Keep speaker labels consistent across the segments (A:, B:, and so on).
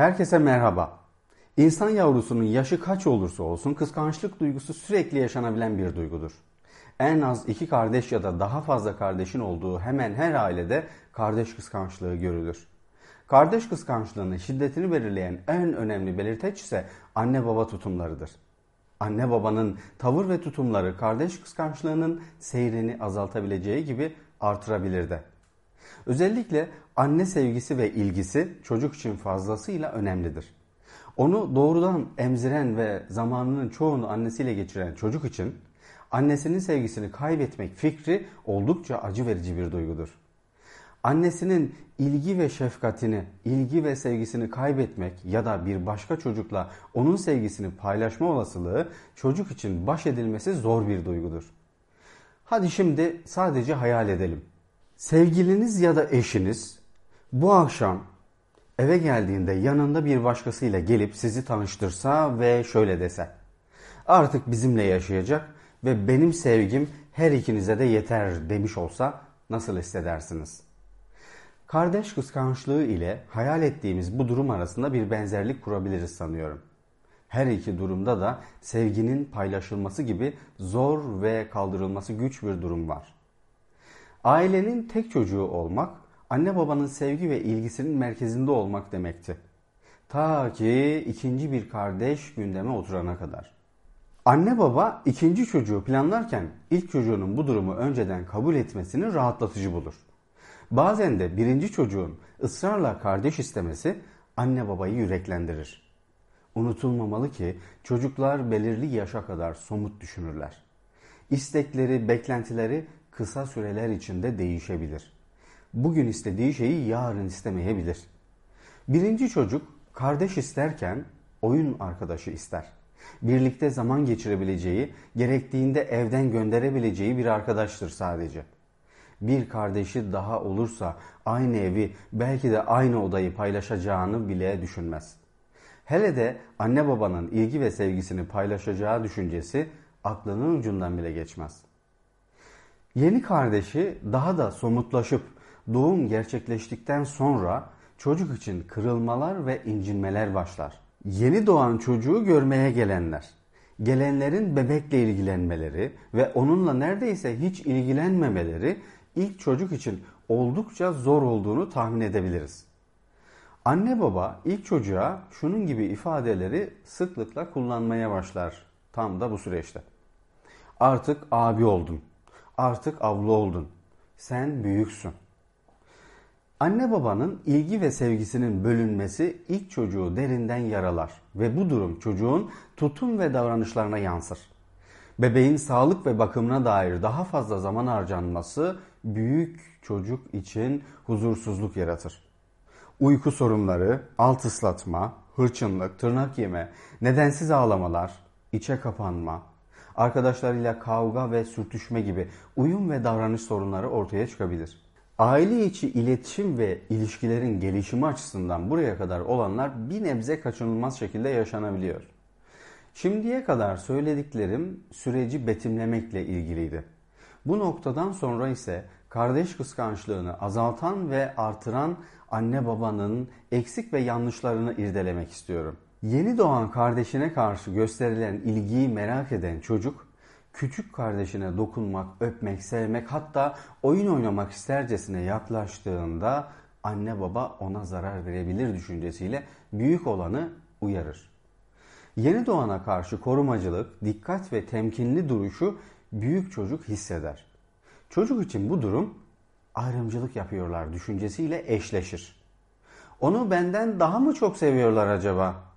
A: Herkese merhaba. İnsan yavrusunun yaşı kaç olursa olsun kıskançlık duygusu sürekli yaşanabilen bir duygudur. En az iki kardeş ya da daha fazla kardeşin olduğu hemen her ailede kardeş kıskançlığı görülür. Kardeş kıskançlığının şiddetini belirleyen en önemli belirteç ise anne baba tutumlarıdır. Anne babanın tavır ve tutumları kardeş kıskançlığının seyrini azaltabileceği gibi artırabilir de. Özellikle anne sevgisi ve ilgisi çocuk için fazlasıyla önemlidir. Onu doğrudan emziren ve zamanının çoğunu annesiyle geçiren çocuk için annesinin sevgisini kaybetmek fikri oldukça acı verici bir duygudur. Annesinin ilgi ve şefkatini, ilgi ve sevgisini kaybetmek ya da bir başka çocukla onun sevgisini paylaşma olasılığı çocuk için baş edilmesi zor bir duygudur. Hadi şimdi sadece hayal edelim. Sevgiliniz ya da eşiniz bu akşam eve geldiğinde yanında bir başkasıyla gelip sizi tanıştırsa ve şöyle dese. Artık bizimle yaşayacak ve benim sevgim her ikinize de yeter demiş olsa nasıl hissedersiniz? Kardeş kıskançlığı ile hayal ettiğimiz bu durum arasında bir benzerlik kurabiliriz sanıyorum. Her iki durumda da sevginin paylaşılması gibi zor ve kaldırılması güç bir durum var. Ailenin tek çocuğu olmak, anne babanın sevgi ve ilgisinin merkezinde olmak demekti. Ta ki ikinci bir kardeş gündeme oturana kadar. Anne baba ikinci çocuğu planlarken ilk çocuğunun bu durumu önceden kabul etmesini rahatlatıcı bulur. Bazen de birinci çocuğun ısrarla kardeş istemesi anne babayı yüreklendirir. Unutulmamalı ki çocuklar belirli yaşa kadar somut düşünürler. İstekleri, beklentileri kısa süreler içinde değişebilir. Bugün istediği şeyi yarın istemeyebilir. Birinci çocuk kardeş isterken oyun arkadaşı ister. Birlikte zaman geçirebileceği, gerektiğinde evden gönderebileceği bir arkadaştır sadece. Bir kardeşi daha olursa aynı evi belki de aynı odayı paylaşacağını bile düşünmez. Hele de anne babanın ilgi ve sevgisini paylaşacağı düşüncesi aklının ucundan bile geçmez. Yeni kardeşi daha da somutlaşıp doğum gerçekleştikten sonra çocuk için kırılmalar ve incinmeler başlar. Yeni doğan çocuğu görmeye gelenler, gelenlerin bebekle ilgilenmeleri ve onunla neredeyse hiç ilgilenmemeleri ilk çocuk için oldukça zor olduğunu tahmin edebiliriz. Anne baba ilk çocuğa şunun gibi ifadeleri sıklıkla kullanmaya başlar tam da bu süreçte. Artık abi oldun. Artık abla oldun. Sen büyüksün. Anne babanın ilgi ve sevgisinin bölünmesi ilk çocuğu derinden yaralar ve bu durum çocuğun tutum ve davranışlarına yansır. Bebeğin sağlık ve bakımına dair daha fazla zaman harcanması büyük çocuk için huzursuzluk yaratır. Uyku sorunları, alt ıslatma, hırçınlık, tırnak yeme, nedensiz ağlamalar, içe kapanma, arkadaşlarıyla kavga ve sürtüşme gibi uyum ve davranış sorunları ortaya çıkabilir. Aile içi iletişim ve ilişkilerin gelişimi açısından buraya kadar olanlar bir nebze kaçınılmaz şekilde yaşanabiliyor. Şimdiye kadar söylediklerim süreci betimlemekle ilgiliydi. Bu noktadan sonra ise kardeş kıskançlığını azaltan ve artıran anne babanın eksik ve yanlışlarını irdelemek istiyorum. Yeni doğan kardeşine karşı gösterilen ilgiyi merak eden çocuk, küçük kardeşine dokunmak, öpmek, sevmek hatta oyun oynamak istercesine yaklaştığında anne baba ona zarar verebilir düşüncesiyle büyük olanı uyarır. Yeni doğana karşı korumacılık, dikkat ve temkinli duruşu büyük çocuk hisseder. Çocuk için bu durum ayrımcılık yapıyorlar düşüncesiyle eşleşir. Onu benden daha mı çok seviyorlar acaba?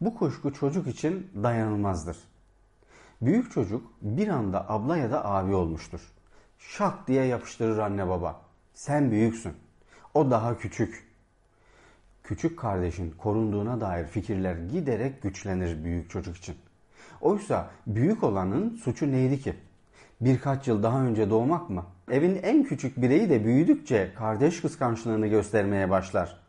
A: Bu kuşku çocuk için dayanılmazdır. Büyük çocuk bir anda abla ya da abi olmuştur. Şak diye yapıştırır anne baba. Sen büyüksün. O daha küçük. Küçük kardeşin korunduğuna dair fikirler giderek güçlenir büyük çocuk için. Oysa büyük olanın suçu neydi ki? Birkaç yıl daha önce doğmak mı? Evin en küçük bireyi de büyüdükçe kardeş kıskançlığını göstermeye başlar.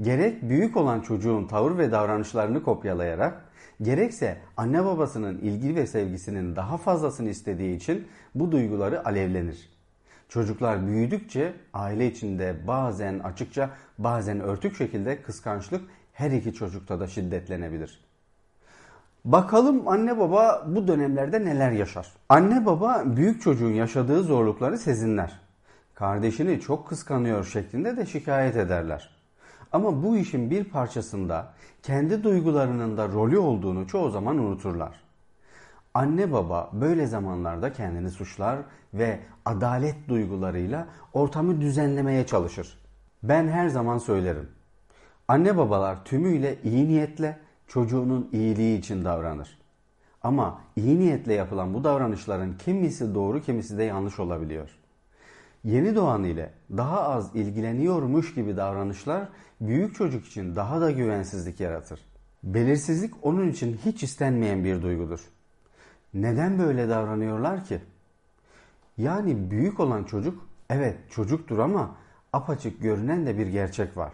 A: Gerek büyük olan çocuğun tavır ve davranışlarını kopyalayarak, gerekse anne babasının ilgi ve sevgisinin daha fazlasını istediği için bu duyguları alevlenir. Çocuklar büyüdükçe aile içinde bazen açıkça bazen örtük şekilde kıskançlık her iki çocukta da şiddetlenebilir. Bakalım anne baba bu dönemlerde neler yaşar? Anne baba büyük çocuğun yaşadığı zorlukları sezinler. Kardeşini çok kıskanıyor şeklinde de şikayet ederler. Ama bu işin bir parçasında kendi duygularının da rolü olduğunu çoğu zaman unuturlar. Anne baba böyle zamanlarda kendini suçlar ve adalet duygularıyla ortamı düzenlemeye çalışır. Ben her zaman söylerim. Anne babalar tümüyle iyi niyetle çocuğunun iyiliği için davranır. Ama iyi niyetle yapılan bu davranışların kimisi doğru kimisi de yanlış olabiliyor. Yeni doğan ile daha az ilgileniyormuş gibi davranışlar büyük çocuk için daha da güvensizlik yaratır. Belirsizlik onun için hiç istenmeyen bir duygudur. Neden böyle davranıyorlar ki? Yani büyük olan çocuk evet çocuktur ama apaçık görünen de bir gerçek var.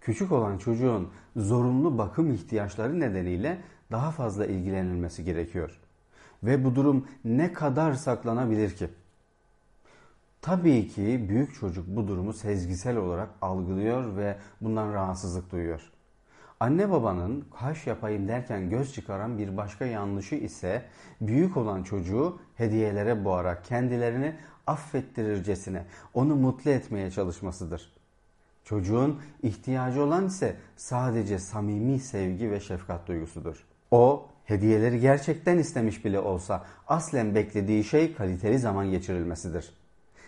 A: Küçük olan çocuğun zorunlu bakım ihtiyaçları nedeniyle daha fazla ilgilenilmesi gerekiyor. Ve bu durum ne kadar saklanabilir ki? Tabii ki büyük çocuk bu durumu sezgisel olarak algılıyor ve bundan rahatsızlık duyuyor. Anne babanın kaş yapayım derken göz çıkaran bir başka yanlışı ise büyük olan çocuğu hediyelere boğarak kendilerini affettirircesine onu mutlu etmeye çalışmasıdır. Çocuğun ihtiyacı olan ise sadece samimi sevgi ve şefkat duygusudur. O hediyeleri gerçekten istemiş bile olsa aslen beklediği şey kaliteli zaman geçirilmesidir.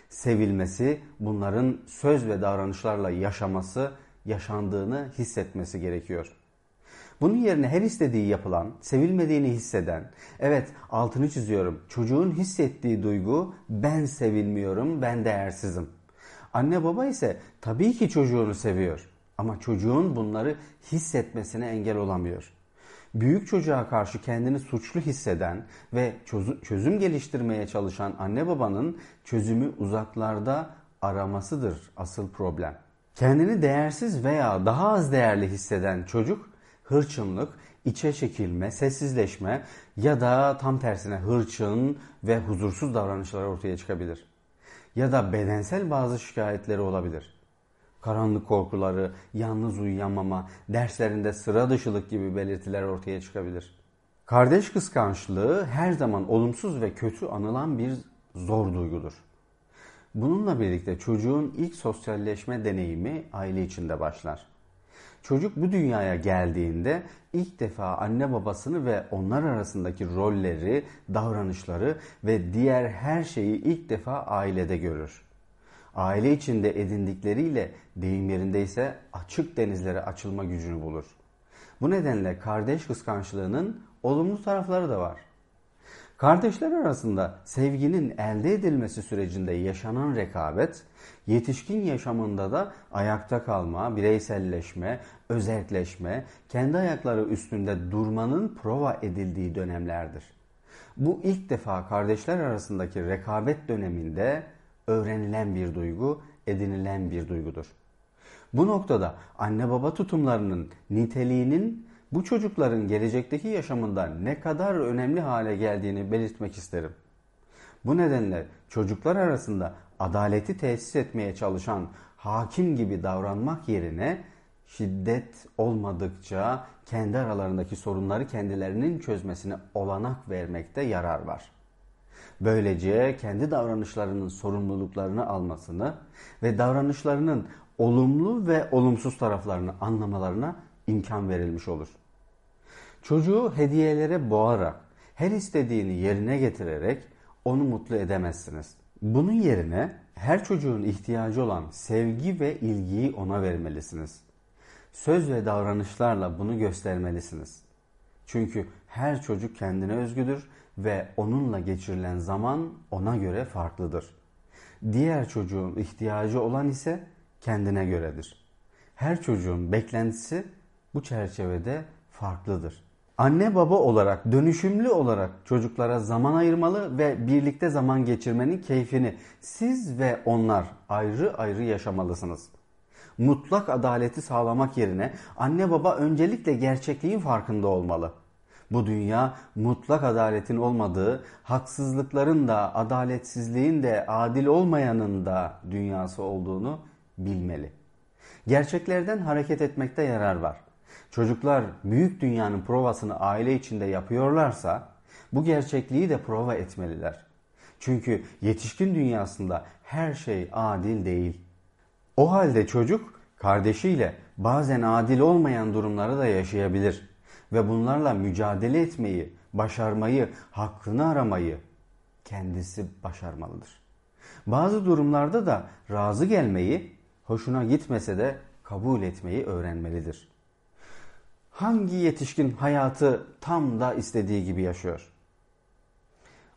A: Sevilmesi, bunların söz ve davranışlarla yaşaması, yaşandığını hissetmesi gerekiyor. Bunun yerine her istediği yapılan, sevilmediğini hisseden, evet altını çiziyorum, çocuğun hissettiği duygu ben sevilmiyorum, ben değersizim. Anne baba ise tabii ki çocuğunu seviyor ama çocuğun bunları hissetmesine engel olamıyor. Büyük çocuğa karşı kendini suçlu hisseden ve çözüm geliştirmeye çalışan anne babanın çözümü uzaklarda aramasıdır asıl problem. Kendini değersiz veya daha az değerli hisseden çocuk hırçınlık, içe çekilme, sessizleşme ya da tam tersine hırçın ve huzursuz davranışlar ortaya çıkabilir. Ya da bedensel bazı şikayetleri olabilir. Karanlık korkuları, yalnız uyuyamama, derslerinde sıra dışılık gibi belirtiler ortaya çıkabilir. Kardeş kıskançlığı her zaman olumsuz ve kötü anılan bir zor duygudur. Bununla birlikte çocuğun ilk sosyalleşme deneyimi aile içinde başlar. Çocuk bu dünyaya geldiğinde ilk defa anne babasını ve onlar arasındaki rolleri, davranışları ve diğer her şeyi ilk defa ailede görür. Aile içinde edindikleriyle deyim yerinde ise açık denizlere açılma gücünü bulur. Bu nedenle kardeş kıskançlığının olumlu tarafları da var. Kardeşler arasında sevginin elde edilmesi sürecinde yaşanan rekabet, yetişkin yaşamında da ayakta kalma, bireyselleşme, özelleşme, kendi ayakları üstünde durmanın prova edildiği dönemlerdir. Bu ilk defa kardeşler arasındaki rekabet döneminde öğrenilen bir duygu, edinilen bir duygudur. Bu noktada anne baba tutumlarının niteliğinin bu çocukların gelecekteki yaşamında ne kadar önemli hale geldiğini belirtmek isterim. Bu nedenle çocuklar arasında adaleti tesis etmeye çalışan hakim gibi davranmak yerine şiddet olmadıkça kendi aralarındaki sorunları kendilerinin çözmesine olanak vermekte yarar var. Böylece kendi davranışlarının sorumluluklarını almasını ve davranışlarının olumlu ve olumsuz taraflarını anlamalarına imkan verilmiş olur. Çocuğu hediyelere boğarak, her istediğini yerine getirerek onu mutlu edemezsiniz. Bunun yerine her çocuğun ihtiyacı olan sevgi ve ilgiyi ona vermelisiniz. Söz ve davranışlarla bunu göstermelisiniz. Çünkü her çocuk kendine özgüdür ve onunla geçirilen zaman ona göre farklıdır. Diğer çocuğun ihtiyacı olan ise kendine göredir. Her çocuğun beklentisi bu çerçevede farklıdır. Anne baba olarak dönüşümlü olarak çocuklara zaman ayırmalı ve birlikte zaman geçirmenin keyfini siz ve onlar ayrı ayrı yaşamalısınız. Mutlak adaleti sağlamak yerine anne baba öncelikle gerçekliğin farkında olmalı. Bu dünya mutlak adaletin olmadığı, haksızlıkların da, adaletsizliğin de, adil olmayanın da dünyası olduğunu bilmeli. Gerçeklerden hareket etmekte yarar var. Çocuklar büyük dünyanın provasını aile içinde yapıyorlarsa bu gerçekliği de prova etmeliler. Çünkü yetişkin dünyasında her şey adil değil. O halde çocuk kardeşiyle bazen adil olmayan durumları da yaşayabilir ve bunlarla mücadele etmeyi, başarmayı, hakkını aramayı kendisi başarmalıdır. Bazı durumlarda da razı gelmeyi, hoşuna gitmese de kabul etmeyi öğrenmelidir. Hangi yetişkin hayatı tam da istediği gibi yaşıyor?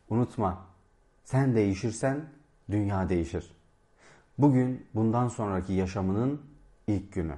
A: Unutma, sen değişirsen dünya değişir. Bugün bundan sonraki yaşamının ilk günü.